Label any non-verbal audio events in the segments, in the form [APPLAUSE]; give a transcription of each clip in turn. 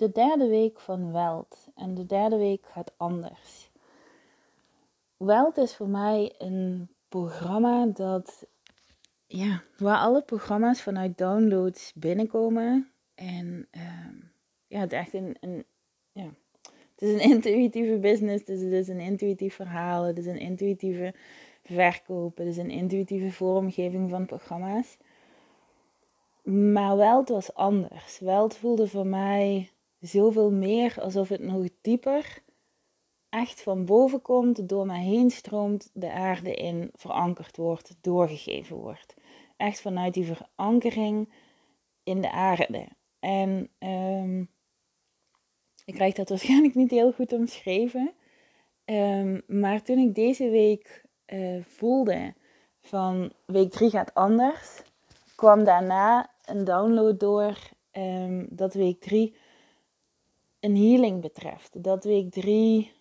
de derde week van Weld. En de derde week gaat anders. Weld is voor mij een programma dat, ja, waar alle programma's vanuit downloads binnenkomen. En uh, ja, het is echt een, een, ja, het is een [LAUGHS] intuïtieve business, dus het is een intuïtief verhaal, het is een intuïtieve verkoop, het is een intuïtieve vormgeving van programma's. Maar Weld was anders. Weld voelde voor mij zoveel meer alsof het nog dieper echt van boven komt, door mij heen stroomt, de aarde in verankerd wordt, doorgegeven wordt. Echt vanuit die verankering in de aarde. En um, ik krijg dat waarschijnlijk niet heel goed omschreven. Um, maar toen ik deze week uh, voelde van week 3 gaat anders, kwam daarna een download door um, dat week 3 een healing betreft. Dat week 3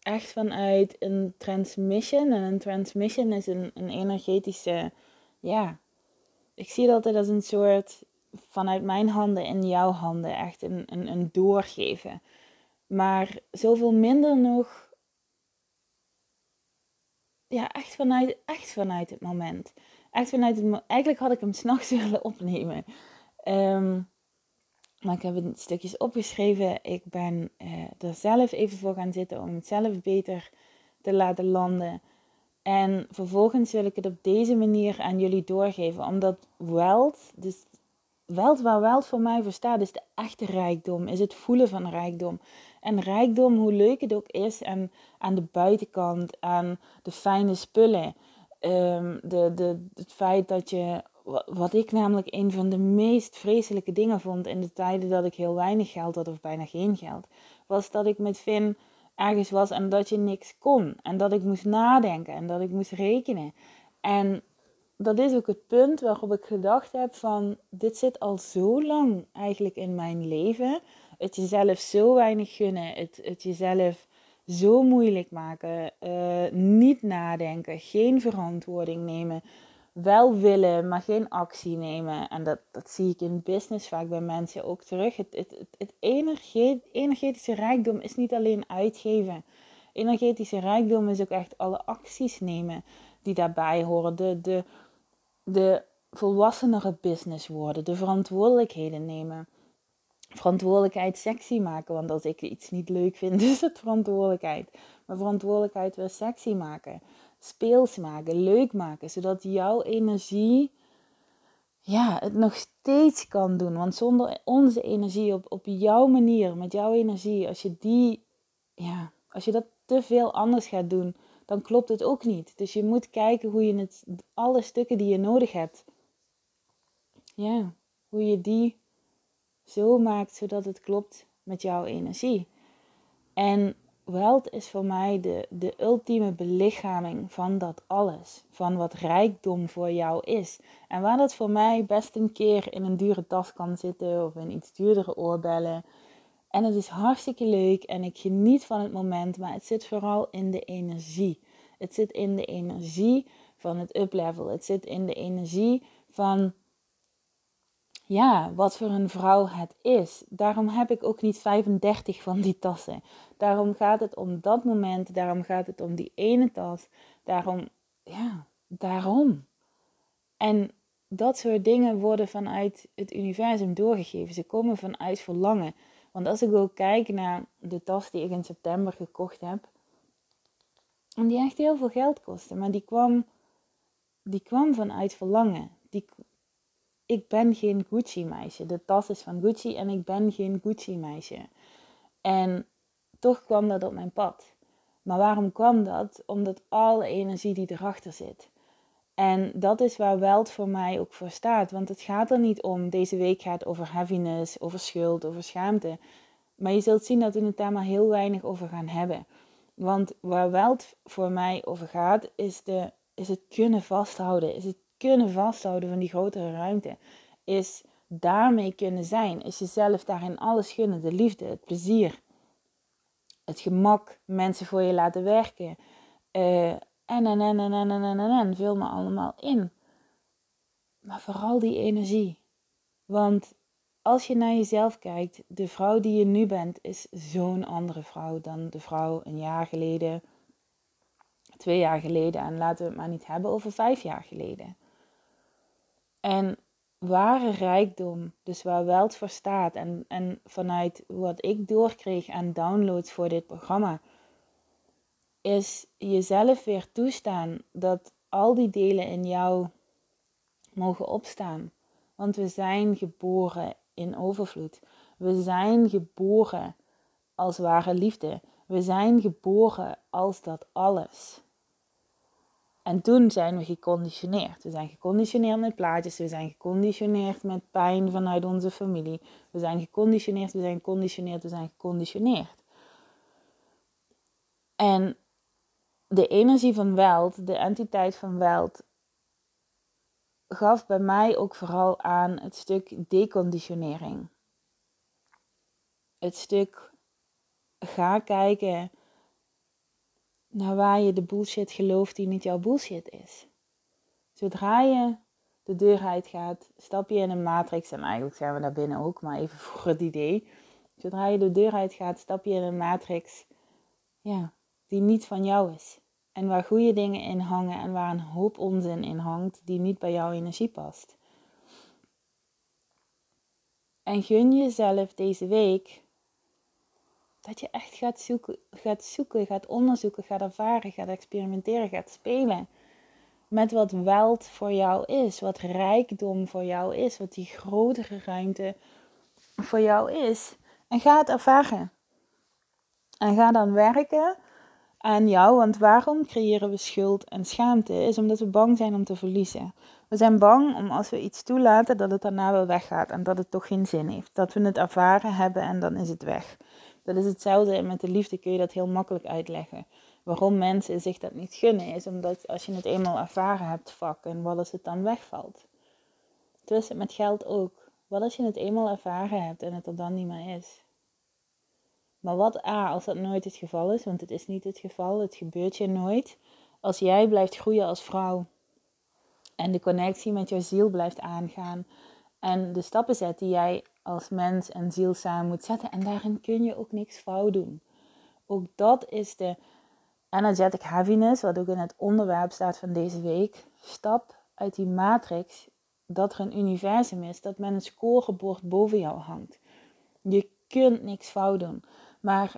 echt vanuit een transmission. En een transmission is een, een energetische, ja, ik zie dat altijd als een soort vanuit mijn handen in jouw handen. Echt een, een, een doorgeven. Maar zoveel minder nog. Ja, echt vanuit, echt vanuit het moment. Echt vanuit het Eigenlijk had ik hem s'nachts [LAUGHS] willen opnemen. Um, maar ik heb het stukjes opgeschreven. Ik ben uh, er zelf even voor gaan zitten om het zelf beter te laten landen. En vervolgens wil ik het op deze manier aan jullie doorgeven. Omdat wealth, dus wealth waar wealth voor mij voor staat, is de echte rijkdom. Is het voelen van rijkdom. En rijkdom, hoe leuk het ook is, aan, aan de buitenkant, aan de fijne spullen. Um, de, de, het feit dat je wat ik namelijk een van de meest vreselijke dingen vond in de tijden dat ik heel weinig geld had of bijna geen geld, was dat ik met Finn ergens was en dat je niks kon. En dat ik moest nadenken en dat ik moest rekenen. En dat is ook het punt waarop ik gedacht heb van dit zit al zo lang eigenlijk in mijn leven. Het jezelf zo weinig gunnen, het, het jezelf zo moeilijk maken, uh, niet nadenken, geen verantwoording nemen wel willen, maar geen actie nemen. En dat, dat zie ik in business vaak bij mensen ook terug. Het, het, het, energetische rijkdom is niet alleen uitgeven. Energetische rijkdom is ook echt alle acties nemen die daarbij horen. De, de, de volwassenere business worden, de verantwoordelijkheden nemen. Verantwoordelijkheid sexy maken, want als ik iets niet leuk vind, [LAUGHS] is het verantwoordelijkheid. Maar verantwoordelijkheid weer sexy maken speels maken, leuk maken, zodat jouw energie ja, het nog steeds kan doen. Want zonder onze energie op, op jouw manier, met jouw energie, als je die, ja, als je dat te veel anders gaat doen, dan klopt het ook niet. Dus je moet kijken hoe je het, alle stukken die je nodig hebt, ja, hoe je die zo maakt zodat het klopt met jouw energie. En Wealth is voor mij de, de ultieme belichaming van dat alles. Van wat rijkdom voor jou is. En waar dat voor mij best een keer in een dure tas kan zitten of in iets duurdere oorbellen. En het is hartstikke leuk en ik geniet van het moment, maar het zit vooral in de energie. Het zit in de energie van het uplevel. Het zit in de energie van ja, wat voor een vrouw het is. Daarom heb ik ook niet 35 van die tassen. Daarom gaat het om dat moment, daarom gaat het om die ene tas. Daarom, ja, daarom. En dat soort dingen worden vanuit het universum doorgegeven. Ze komen vanuit verlangen. Want als ik ook kijk naar de tas die ik in september gekocht heb, en die echt heel veel geld kostte, maar die kwam, die kwam vanuit verlangen. Die, ik ben geen Gucci meisje. De tas is van Gucci en ik ben geen Gucci meisje. En toch kwam dat op mijn pad. Maar waarom kwam dat? Omdat alle energie die erachter zit. En dat is waar Weld voor mij ook voor staat. Want het gaat er niet om, deze week gaat over heaviness, over schuld, over schaamte. Maar je zult zien dat we het daar maar heel weinig over gaan hebben. Want waar Weld voor mij over gaat, is, de, is het kunnen vasthouden. Is het kunnen vasthouden van die grotere ruimte. Is daarmee kunnen zijn. Is jezelf daarin alles gunnen. De liefde, het plezier, het gemak, mensen voor je laten werken. Uh, en, en, en, en, en, en, en, en, vul me allemaal in. Maar vooral die energie. Want als je naar jezelf kijkt, de vrouw die je nu bent, is zo'n andere vrouw dan de vrouw een jaar geleden, twee jaar geleden. En laten we het maar niet hebben over vijf jaar geleden. En ware rijkdom, dus waar Welt voor staat en, en vanuit wat ik doorkreeg aan downloads voor dit programma, is jezelf weer toestaan dat al die delen in jou mogen opstaan. Want we zijn geboren in overvloed. We zijn geboren als ware liefde. We zijn geboren als dat alles. En toen zijn we geconditioneerd. We zijn geconditioneerd met plaatjes, we zijn geconditioneerd met pijn vanuit onze familie. We zijn geconditioneerd, we zijn geconditioneerd, we zijn geconditioneerd. En de energie van Welt, de entiteit van Welt, gaf bij mij ook vooral aan het stuk deconditionering. Het stuk ga kijken naar waar je de bullshit gelooft die niet jouw bullshit is. Zodra je de deur uit gaat, stap je in een matrix. En eigenlijk zijn we daar binnen ook, maar even [LAUGHS] voor het idee. Zodra je de deur uit gaat, stap je in een matrix ja, die niet van jou is. En waar goede dingen in hangen en waar een hoop onzin in hangt die niet bij jouw energie past. En gun jezelf deze week dat je echt gaat zoeken, gaat zoeken, gaat onderzoeken, gaat ervaren, gaat experimenteren, gaat spelen. Met wat weld voor jou is, wat rijkdom voor jou is, wat die grotere ruimte voor jou is. En ga het ervaren. En ga dan werken aan jou. Want waarom creëren we schuld en schaamte? Is omdat we bang zijn om te verliezen. We zijn bang om als we iets toelaten dat het daarna wel weggaat en dat het toch geen zin heeft. Dat we het ervaren hebben en dan is het weg. Dat is hetzelfde en met de liefde kun je dat heel makkelijk uitleggen. Waarom mensen zich dat niet gunnen is omdat als je het eenmaal ervaren hebt, vak, en wat als het dan wegvalt. Zo is het met geld ook. Wat als je het eenmaal ervaren hebt en het er dan niet meer is? Maar wat A, als dat nooit het geval is, want het is niet het geval, het gebeurt je nooit. Als jij blijft groeien als vrouw en de connectie met jouw ziel blijft aangaan en de stappen zet die jij als mens en ziel samen moet zetten. En daarin kun je ook niks fout doen. Ook dat is de energetic heaviness, wat ook in het onderwerp staat van deze week. Stap uit die matrix dat er een universum is, dat men een scorebord boven jou hangt. Je kunt niks fout doen. Maar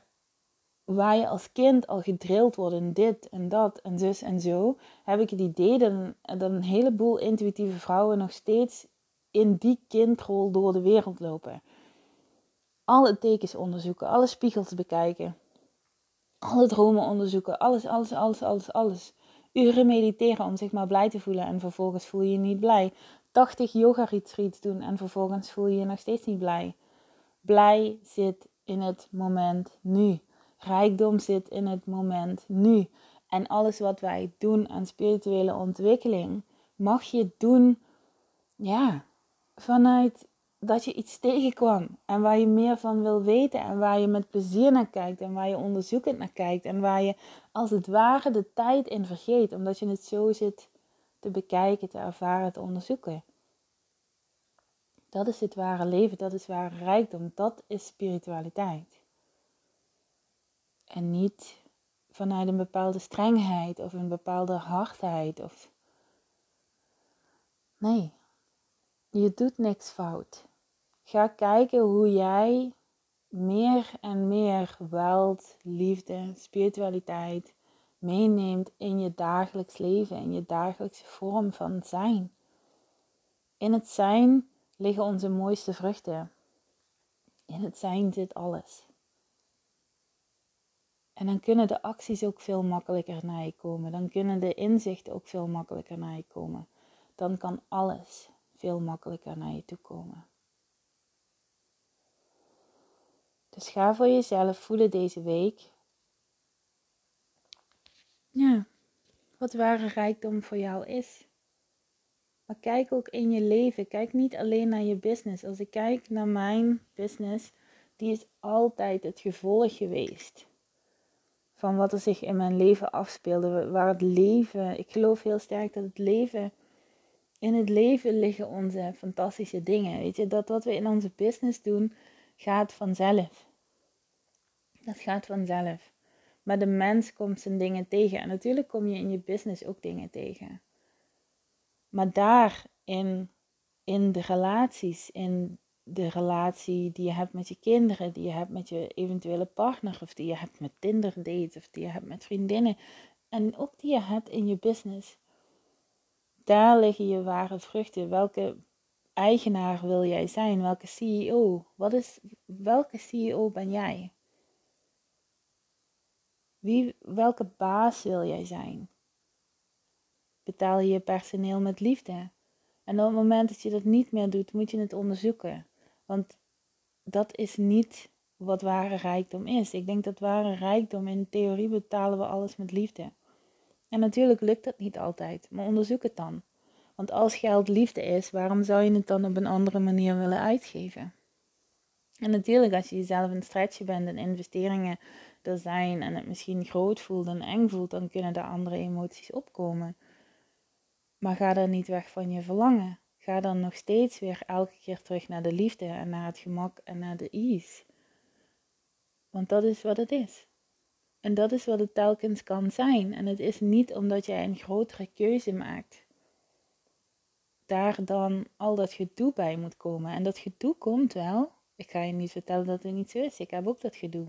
waar je als kind al gedrild wordt in dit en dat en zus en zo, heb ik het idee dat een heleboel intuïtieve vrouwen nog steeds in die kindrol door de wereld lopen. Alle tekens onderzoeken, alle spiegels bekijken, alle dromen onderzoeken, alles, alles, alles, alles, alles. Uren mediteren om zich maar blij te voelen en vervolgens voel je je niet blij. 80 yoga retreats doen en vervolgens voel je je nog steeds niet blij. Blij zit in het moment nu. Rijkdom zit in het moment nu. En alles wat wij doen aan spirituele ontwikkeling, mag je doen, ja, vanuit dat je iets tegenkwam en waar je meer van wil weten en waar je met plezier naar kijkt en waar je onderzoekend naar kijkt en waar je als het ware de tijd in vergeet omdat je het zo zit te bekijken, te ervaren, te onderzoeken. Dat is het ware leven, dat is ware rijkdom, dat is spiritualiteit. En niet vanuit een bepaalde strengheid of een bepaalde hardheid of. Nee, je doet niks fout. Ga kijken hoe jij meer en meer weld, liefde, spiritualiteit meeneemt in je dagelijks leven, in je dagelijkse vorm van zijn. In het zijn liggen onze mooiste vruchten. In het zijn zit alles. En dan kunnen de acties ook veel makkelijker naar je komen. Dan kunnen de inzichten ook veel makkelijker naar je komen. Dan kan alles veel makkelijker naar je toe komen. Dus ga voor jezelf voelen deze week. Ja, wat ware rijkdom voor jou is. Maar kijk ook in je leven. Kijk niet alleen naar je business. Als ik kijk naar mijn business, die is altijd het gevolg geweest van wat er zich in mijn leven afspeelde. Waar het leven, ik geloof heel sterk dat het leven in het leven liggen onze fantastische dingen. Weet je, dat wat we in onze business doen, gaat vanzelf. Dat gaat vanzelf. Maar de mens komt zijn dingen tegen. En natuurlijk kom je in je business ook dingen tegen. Maar daar in, in de relaties, in de relatie die je hebt met je kinderen, die je hebt met je eventuele partner, of die je hebt met Tinder dates, of die je hebt met vriendinnen, en ook die je hebt in je business. Daar liggen je ware vruchten. Welke eigenaar wil jij zijn? Welke CEO? Wat is, welke CEO ben jij? Wie, welke baas wil jij zijn? Betaal je je personeel met liefde? En op het moment dat je dat niet meer doet, moet je het onderzoeken. Want dat is niet wat ware rijkdom is. Ik denk dat ware rijkdom in theorie betalen we alles met liefde. En natuurlijk lukt dat niet altijd, maar onderzoek het dan. Want als geld liefde is, waarom zou je het dan op een andere manier willen uitgeven? En natuurlijk, als je jezelf een stretchen bent en investeringen er zijn en het misschien groot voelt en eng voelt, dan kunnen er andere emoties opkomen. Maar ga dan niet weg van je verlangen. Ga dan nog steeds weer elke keer terug naar de liefde en naar het gemak en naar de ease. Want dat is wat het is. En dat is wat het telkens kan zijn. En het is niet omdat jij een grotere keuze maakt. Daar dan al dat gedoe bij moet komen. En dat gedoe komt wel. Ik ga je niet vertellen dat het niet zo is. Ik heb ook dat gedoe.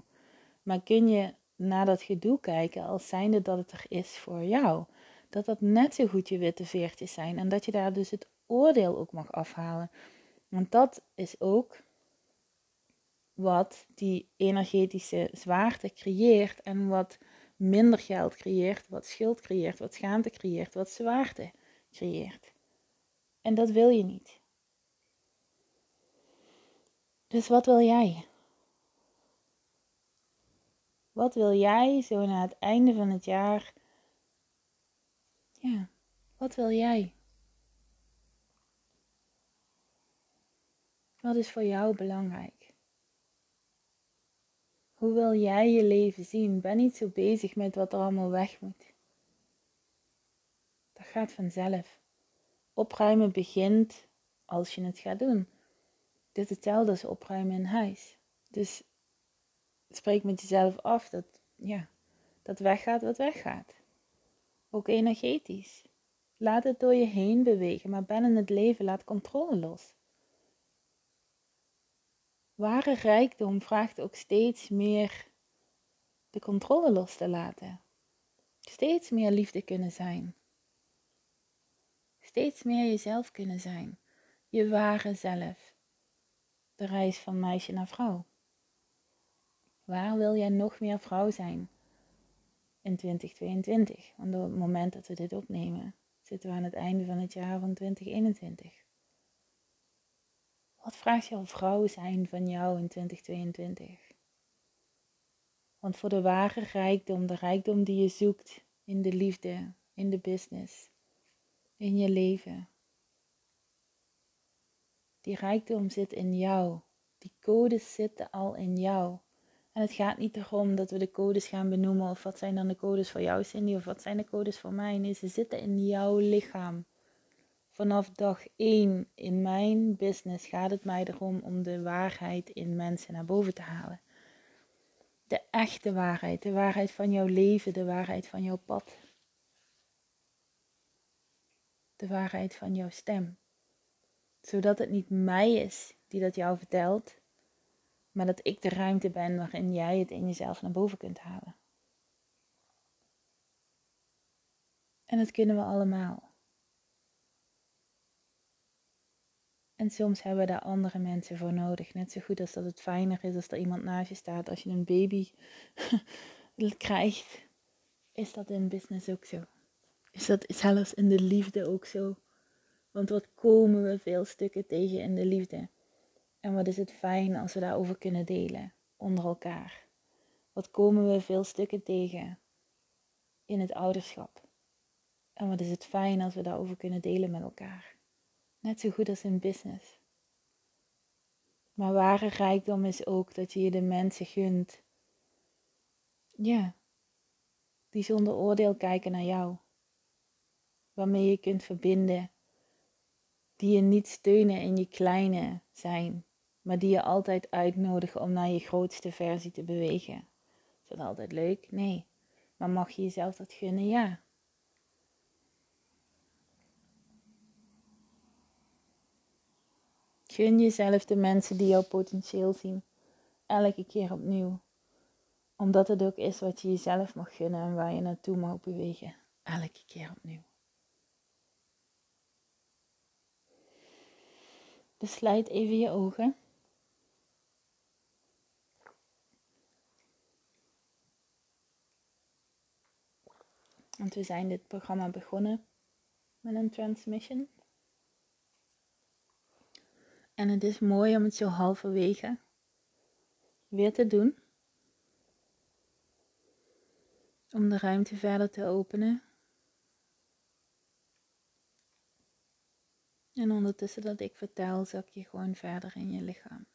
Maar kun je naar dat gedoe kijken als zijnde dat het er is voor jou? Dat dat net zo goed je witte veertjes zijn. En dat je daar dus het oordeel ook mag afhalen. Want dat is ook wat die energetische zwaarte creëert en wat minder geld creëert, wat schuld creëert, wat schaamte creëert, wat zwaarte creëert. En dat wil je niet. Dus wat wil jij? Wat wil jij zo na het einde van het jaar? Ja, wat wil jij? Wat is voor jou belangrijk? Hoe wil jij je leven zien? Ben niet zo bezig met wat er allemaal weg moet. Dat gaat vanzelf. Opruimen begint als je het gaat doen. Dit is hetzelfde als opruimen in huis. Dus spreek met jezelf af dat, ja, dat weggaat wat weggaat. Ook energetisch. Laat het door je heen bewegen, maar ben in het leven, laat controle los. Ware rijkdom vraagt ook steeds meer de controle los te laten. Steeds meer liefde kunnen zijn. Steeds meer jezelf kunnen zijn. Je ware zelf. De reis van meisje naar vrouw. Waar wil jij nog meer vrouw zijn in 2022? Want op het moment dat we dit opnemen, zitten we aan het einde van het jaar van 2021. Wat vraagt jouw vrouw zijn van jou in 2022? Want voor de ware rijkdom, de rijkdom die je zoekt in de liefde, in de business, in je leven, die rijkdom zit in jou. Die codes zitten al in jou. En het gaat niet erom dat we de codes gaan benoemen of wat zijn dan de codes voor jou Cindy of wat zijn de codes voor mij. Nee, ze zitten in jouw lichaam vanaf dag 1 in mijn business gaat het mij erom om de waarheid in mensen naar boven te halen. De echte waarheid, de waarheid van jouw leven, de waarheid van jouw pad. De waarheid van jouw stem. Zodat het niet mij is die dat jou vertelt, maar dat ik de ruimte ben waarin jij het in jezelf naar boven kunt halen. En dat kunnen we allemaal. En soms hebben we daar andere mensen voor nodig. Net zo goed als dat het fijner is als er iemand naast je staat als je een baby [LAUGHS] krijgt. Is dat in business ook zo? Is dat zelfs in de liefde ook zo? Want wat komen we veel stukken tegen in de liefde? En wat is het fijn als we daarover kunnen delen onder elkaar? Wat komen we veel stukken tegen in het ouderschap? En wat is het fijn als we daarover kunnen delen met elkaar? Net zo goed als in business. Maar ware rijkdom is ook dat je je de mensen gunt. Ja, die zonder oordeel kijken naar jou. Waarmee je kunt verbinden. die je niet steunen in je kleine zijn, maar die je altijd uitnodigen om naar je grootste versie te bewegen. Is dat altijd leuk? Nee. Maar mag je jezelf dat gunnen? Ja. Gun jezelf de mensen die jouw potentieel zien. Elke keer opnieuw. Omdat het ook is wat je jezelf mag gunnen en waar je naartoe mag bewegen. Elke keer opnieuw. Dus sluit even je ogen. Want we zijn dit programma begonnen met een transmission. En het is mooi om het zo halverwege weer te doen. Om de ruimte verder te openen. En ondertussen dat ik vertel, zak je gewoon verder in je lichaam.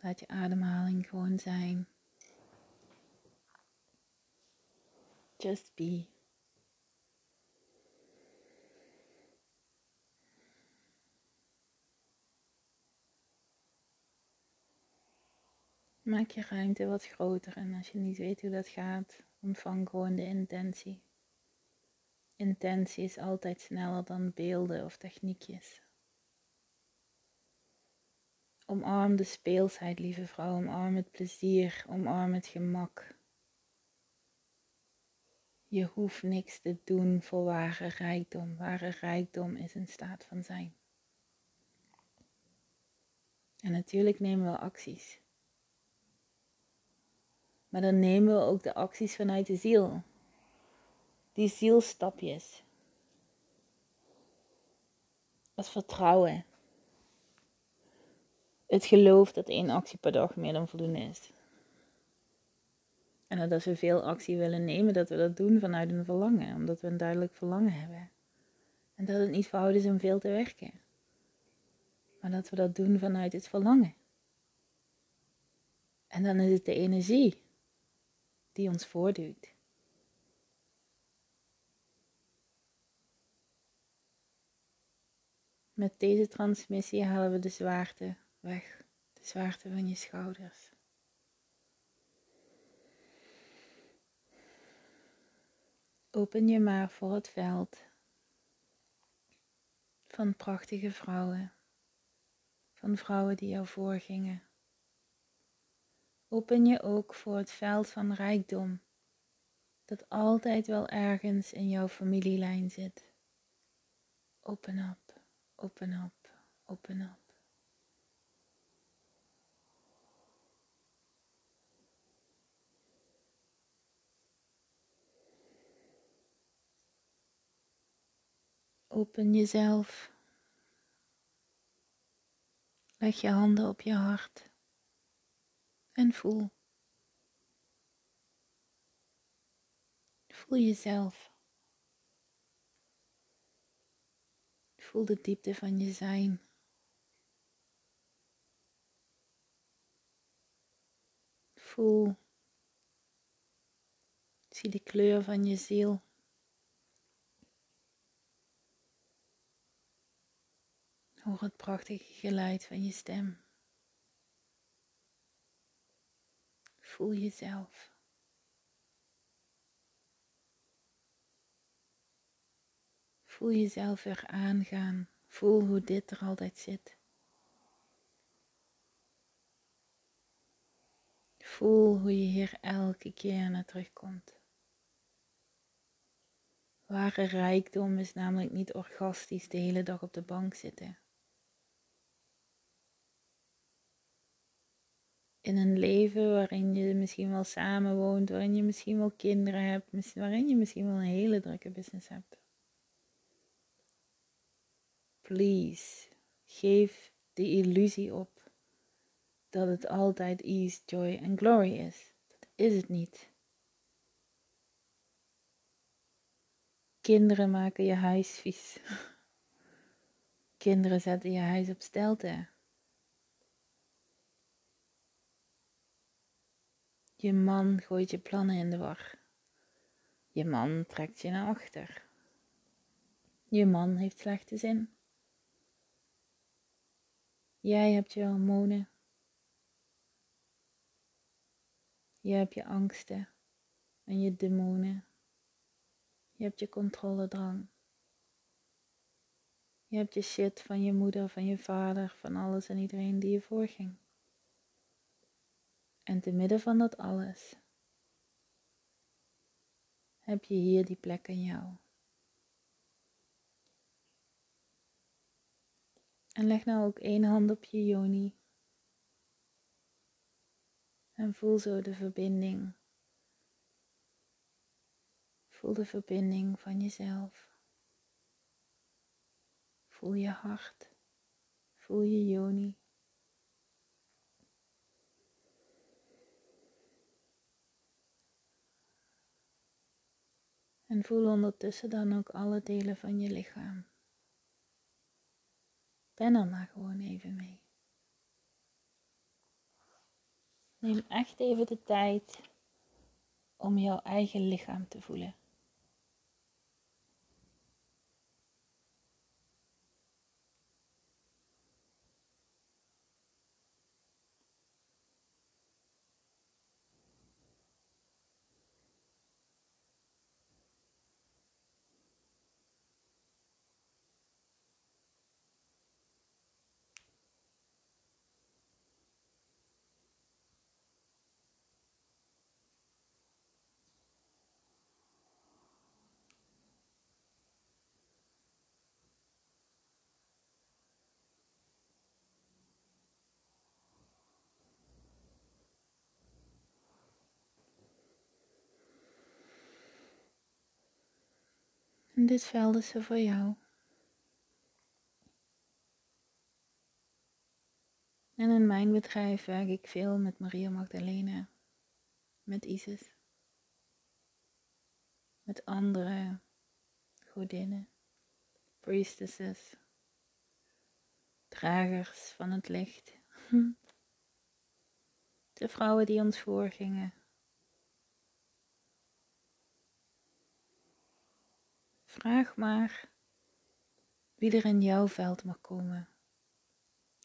Laat je ademhaling gewoon zijn. Just be. Maak je ruimte wat groter en als je niet weet hoe dat gaat, ontvang gewoon de intentie. Intentie is altijd sneller dan beelden of techniekjes. Omarm de speelsheid, lieve vrouw. Omarm het plezier. Omarm het gemak. Je hoeft niks te doen voor ware rijkdom. Ware rijkdom is een staat van zijn. En natuurlijk nemen we acties. Maar dan nemen we ook de acties vanuit de ziel. Die zielstapjes. Het vertrouwen. Het geloof dat één actie per dag meer dan voldoende is. En dat als we veel actie willen nemen, dat we dat doen vanuit een verlangen, omdat we een duidelijk verlangen hebben. En dat het niet verhouden is om veel te werken, maar dat we dat doen vanuit het verlangen. En dan is het de energie die ons voortduwt. Met deze transmissie halen we de zwaarte weg, de zwaarte van je schouders. Open je maar voor het veld van prachtige vrouwen, van vrouwen die jou voorgingen. Open je ook voor het veld van rijkdom, dat altijd wel ergens in jouw familielijn zit. Open up, open up, open up. Open jezelf. Leg je handen op je hart en voel. Voel jezelf. Voel de diepte van je zijn. Voel. Zie de kleur van je ziel. Hoor het prachtige geluid van je stem. Voel jezelf. Voel jezelf weer aangaan. Voel hoe dit er altijd zit. Voel hoe je hier elke keer naar terugkomt. Ware rijkdom is namelijk niet orgastisch de hele dag op de bank zitten. In een leven waarin je misschien wel samen woont, waarin je misschien wel kinderen hebt, waarin je misschien wel een hele drukke business hebt. Please, geef de illusie op dat het altijd ease, joy en glory is. Dat is het niet. Kinderen maken je huis vies. [LAUGHS] Kinderen zetten je huis op stelte. Je man gooit je plannen in de war. Je man trekt je naar achter. Je man heeft slechte zin. Jij hebt je hormonen. Je hebt je angsten en je demonen. Je hebt je controledrang. Je hebt je shit van je moeder, van je vader, van alles en iedereen die je voorging. En te midden van dat alles heb je hier die plek in jou. En leg nou ook één hand op je joni. En voel zo de verbinding. Voel de verbinding van jezelf. Voel je hart. Voel je joni. En voel ondertussen dan ook alle delen van je lichaam. Ben er maar gewoon even mee. Neem echt even de tijd om jouw eigen lichaam te voelen. En dit veld is voor jou. En in mijn bedrijf werk ik veel met Maria Magdalena, met Isis, met andere godinnen, priestesses, dragers van het licht. [LAUGHS] De vrouwen die ons voorgingen, Vraag maar wie er in jouw veld mag komen.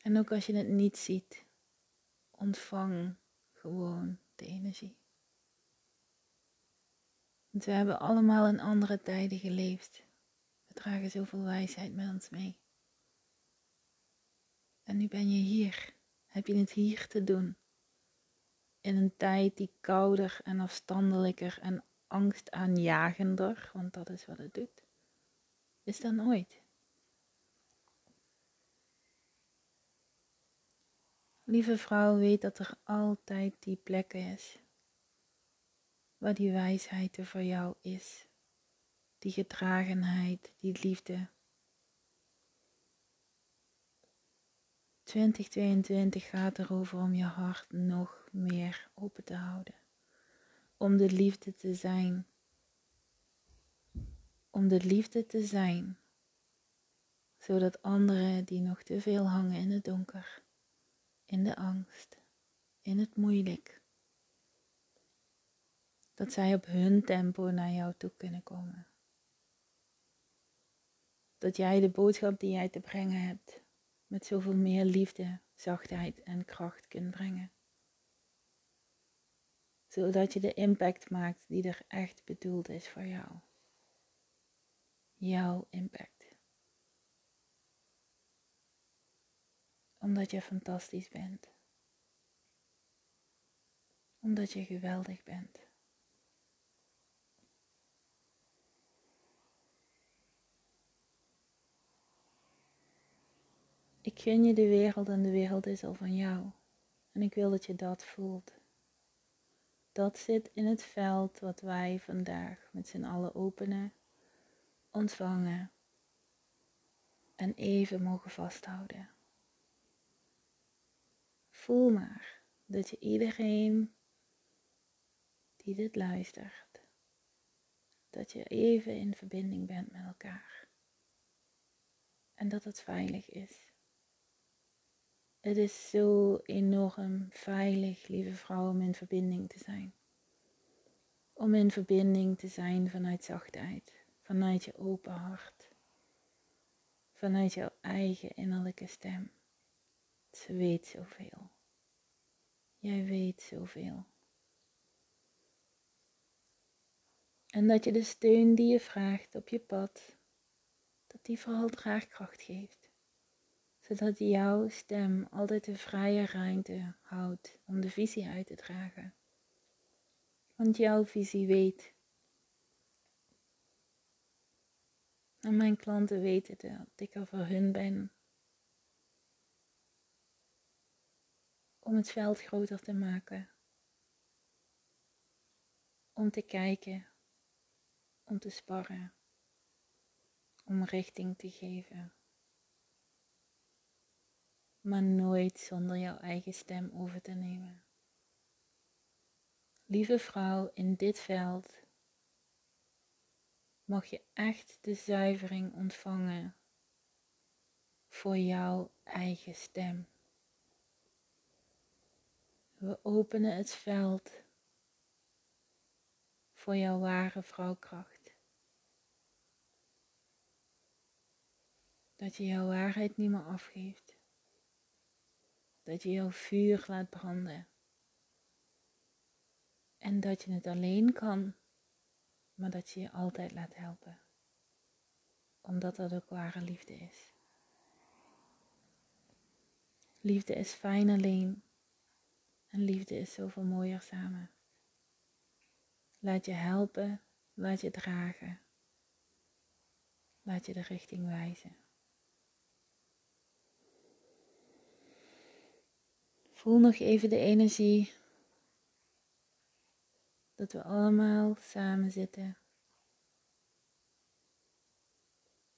En ook als je het niet ziet, ontvang gewoon de energie. Want we hebben allemaal in andere tijden geleefd. We dragen zoveel wijsheid met ons mee. En nu ben je hier. Heb je het hier te doen. In een tijd die kouder en afstandelijker en angstaanjagender, want dat is wat het doet, is dan ooit. Lieve vrouw, weet dat er altijd die plek is waar die wijsheid er voor jou is, die gedragenheid, die liefde. 2022 gaat erover om je hart nog meer open te houden om de liefde te zijn. Om de liefde te zijn, zodat anderen die nog te veel hangen in het donker, in de angst, in het moeilijk, dat zij op hun tempo naar jou toe kunnen komen. Dat jij de boodschap die jij te brengen hebt met zoveel meer liefde, zachtheid en kracht kunt brengen zodat je de impact maakt die er echt bedoeld is voor jou. Jouw impact. Omdat je fantastisch bent. Omdat je geweldig bent. Ik gun je de wereld en de wereld is al van jou. En ik wil dat je dat voelt dat zit in het veld wat wij vandaag met z'n allen openen, ontvangen en even mogen vasthouden. Voel maar dat je iedereen die dit luistert, dat je even in verbinding bent met elkaar. En dat het veilig is. Het is zo enorm veilig, lieve vrouw, om in verbinding te zijn. Om in verbinding te zijn vanuit zachtheid, vanuit je open hart. vanuit jouw eigen innerlijke stem. Ze weet zoveel. Jij weet zoveel. En dat je de steun die je vraagt op je pad, dat die vooral draagkracht geeft. Zodat jouw stem altijd de vrije ruimte houdt om de visie uit te dragen. Want jouw visie weet. En mijn klanten weten dat ik er voor hun ben. Om het veld groter te maken. Om te kijken om te sparren, om richting te geven. Maar nooit zonder jouw eigen stem over te nemen. Lieve vrouw, in dit veld mag je echt de zuivering ontvangen voor jouw eigen stem. We openen het veld voor jouw ware vrouwkracht. Dat je jouw waarheid niet meer afgeeft. Dat je jouw vuur laat branden. En dat je het alleen kan, maar dat je je altijd laat helpen. Omdat dat ook ware liefde is. Liefde is fijn alleen. En liefde is zoveel mooier samen. Laat je helpen, laat je dragen. Laat je de richting wijzen. Voel nog even de energie. Dat we allemaal samen zitten.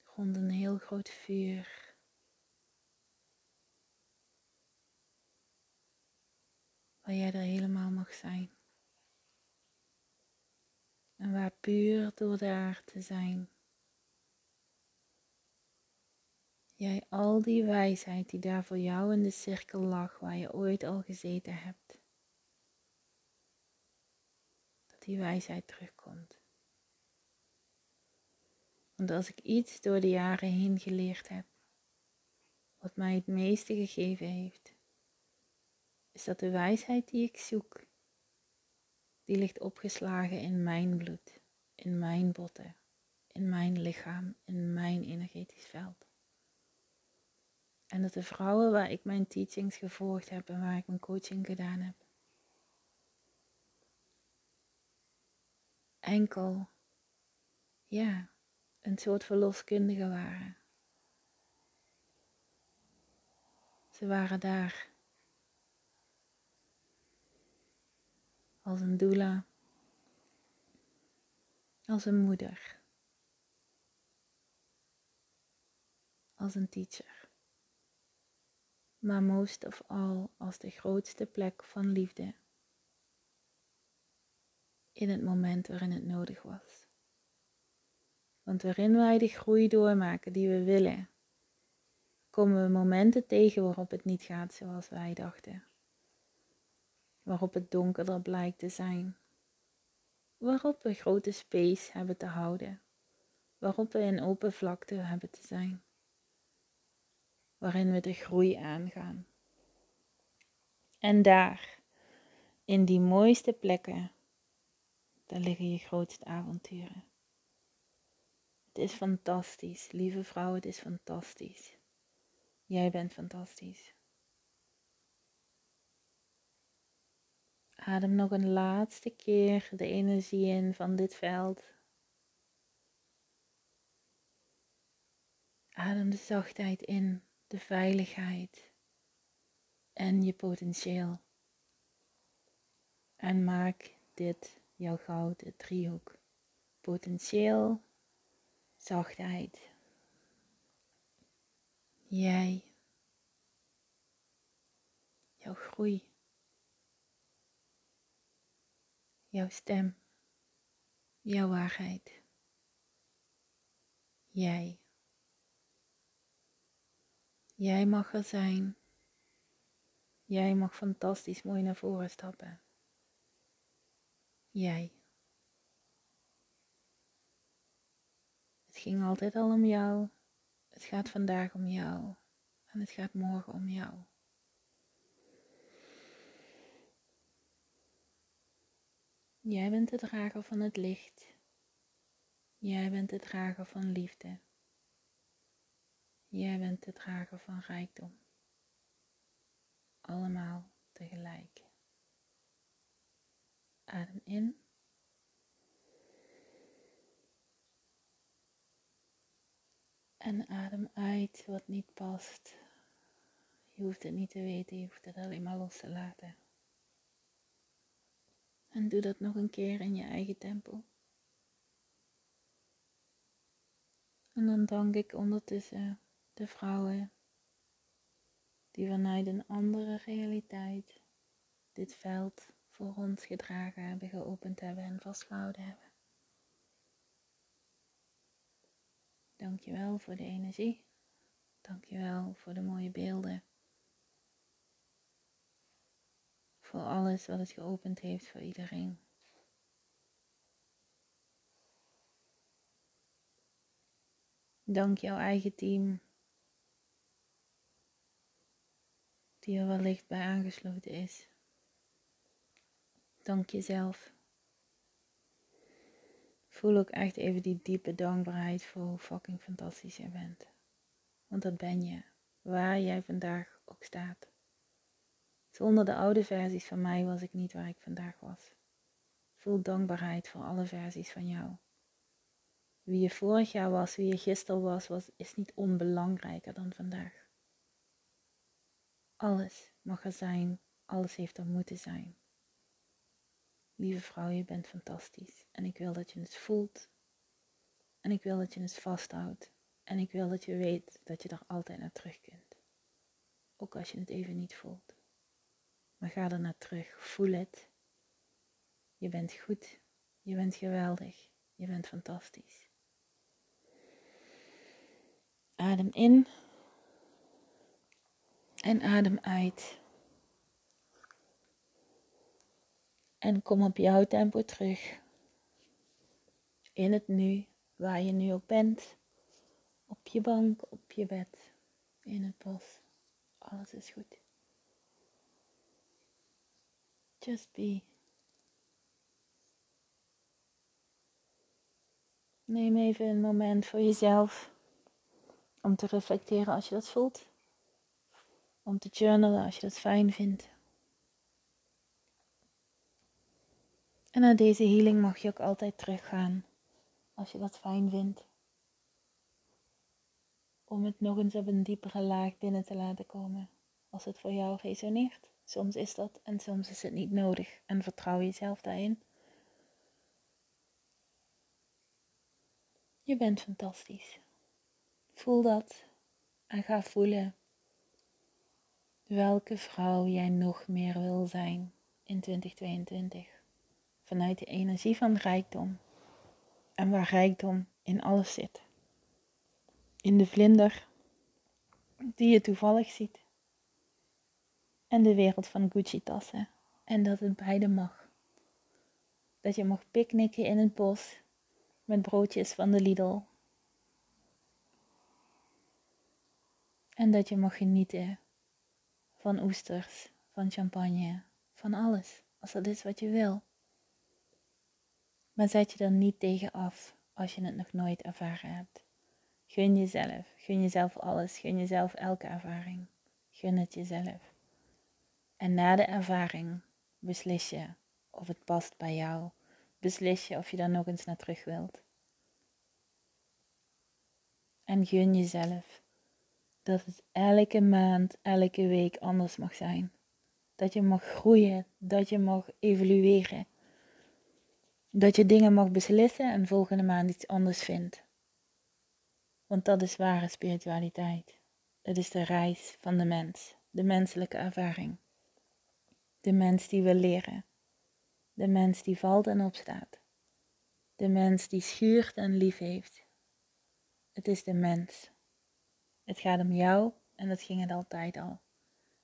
Rond een heel groot vuur. Waar jij er helemaal mag zijn. En waar puur door daar te zijn jij al die wijsheid die daar voor jou in de cirkel lag, waar je ooit al gezeten hebt, dat die wijsheid terugkomt. Want als ik iets door de jaren heen geleerd heb, wat mij het meeste gegeven heeft, is dat de wijsheid die ik zoek, die ligt opgeslagen in mijn bloed, in mijn botten, in mijn lichaam, in mijn energetisch veld. En dat de vrouwen waar ik mijn teachings gevolgd heb en waar ik mijn coaching gedaan heb, enkel, ja, een soort verloskundige waren. Ze waren daar als een doula, als een moeder, als een teacher maar most of all als de grootste plek van liefde in het moment waarin het nodig was. Want waarin wij de groei doormaken die we willen, komen we momenten tegen waarop het niet gaat zoals wij dachten. Waarop het donkerder blijkt te zijn. Waarop we grote space hebben te houden. Waarop we in open vlakte hebben te zijn waarin we de groei aangaan. En daar, in die mooiste plekken, daar liggen je grootste avonturen. Het is fantastisch, lieve vrouw, het is fantastisch. Jij bent fantastisch. Adem nog een laatste keer de energie in van dit veld. Adem de zachtheid in de veiligheid en je potentieel. En maak dit jouw gouden driehoek. Potentieel, zachtheid. Jij. Jouw groei. Jouw stem. Jouw waarheid. Jij. Jij mag er zijn. Jij mag fantastisch mooi naar voren stappen. Jij. Het ging altijd al om jou. Het gaat vandaag om jou en het gaat morgen om jou. Jij bent de drager van het licht. Jij bent de drager van liefde. Jij bent de drager van rijkdom. Allemaal tegelijk. Adem in. En adem uit wat niet past. Je hoeft het niet te weten, je hoeft het alleen maar los te laten. En doe dat nog een keer in je eigen tempo. En dan dank ik ondertussen de vrouwen die vanuit een andere realiteit dit veld voor ons gedragen hebben, geopend hebben en vastgehouden hebben. Dankjewel voor de energie. Dankjewel voor de mooie beelden. Voor alles wat het geopend heeft voor iedereen. Dank jouw eigen team, die er wellicht bij aangesloten is. Dank jezelf. Voel ook echt even die diepe dankbaarheid voor hoe fucking fantastisch je bent. Want dat ben je, waar jij vandaag ook staat. Zonder de oude versies van mij was ik niet waar ik vandaag was. Voel dankbaarheid voor alle versies van jou. Wie je vorig jaar was, wie je gisteren was, was is niet onbelangrijker dan vandaag. Alles mag er zijn, alles heeft er moeten zijn. Lieve vrouw, je bent fantastisch. En ik wil dat je het voelt. En ik wil dat je het vasthoudt. En ik wil dat je weet dat je er altijd naar terug kunt. Ook als je het even niet voelt. Maar ga er naar terug. Voel het. Je bent goed. Je bent geweldig. Je bent fantastisch. Adem in. En adem uit. En kom op jouw tempo terug. In het nu, waar je nu ook bent. Op je bank, op je bed, in het bos. Alles is goed. Just be. Neem even een moment voor jezelf om te reflecteren als je dat voelt. Om te journalen als je dat fijn vindt. En naar deze healing mag je ook altijd teruggaan als je dat fijn vindt. Om het nog eens op een diepere laag binnen te laten komen als het voor jou resoneert. Soms is dat en soms is het niet nodig en vertrouw jezelf daarin. Je bent fantastisch. Voel dat en ga voelen welke vrouw jij nog meer wil zijn in 2022 vanuit de energie van rijkdom. En waar rijkdom in alles zit. In de vlinder die je toevallig ziet. En de wereld van Gucci-tassen. En dat het beide mag. Dat je mag picknicken in het bos met broodjes van de Lidl. En dat je mag genieten van oesters, van champagne, van alles. Als dat is wat je wil. Maar zet je er niet tegen af als je het nog nooit ervaren hebt. Gun jezelf, gun jezelf alles, gun jezelf elke ervaring. Gun het jezelf. En na de ervaring beslis je of het past bij jou. Beslis je of je daar nog eens naar terug wilt. En gun jezelf dat het elke maand, elke week anders mag zijn. Dat je mag groeien, dat je mag evolueren dat je dingen mag beslissen en volgende maand iets anders vindt. Want dat is ware spiritualiteit. Het is de reis van de mens, de menselijke ervaring. De mens die wil leren. De mens die valt en opstaat. De mens die schuurt en lief heeft. Het is de mens. Het gaat om jou en dat ging het altijd al.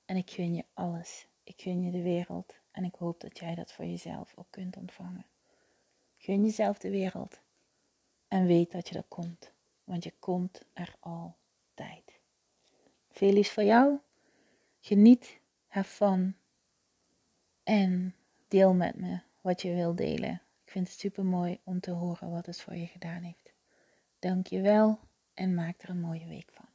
En ik gun je alles. Ik gun je de wereld en ik hoop dat jij dat voor jezelf ook kunt ontvangen. Gun jezelf de wereld. En weet dat je er komt. Want je komt er al. tijd. Veel voor jou. Geniet, fun. En deel met me wat je wil delen. Ik vind het super mooi om te horen wat het voor je gedaan heeft. Dank je wel en maak er een mooie week van.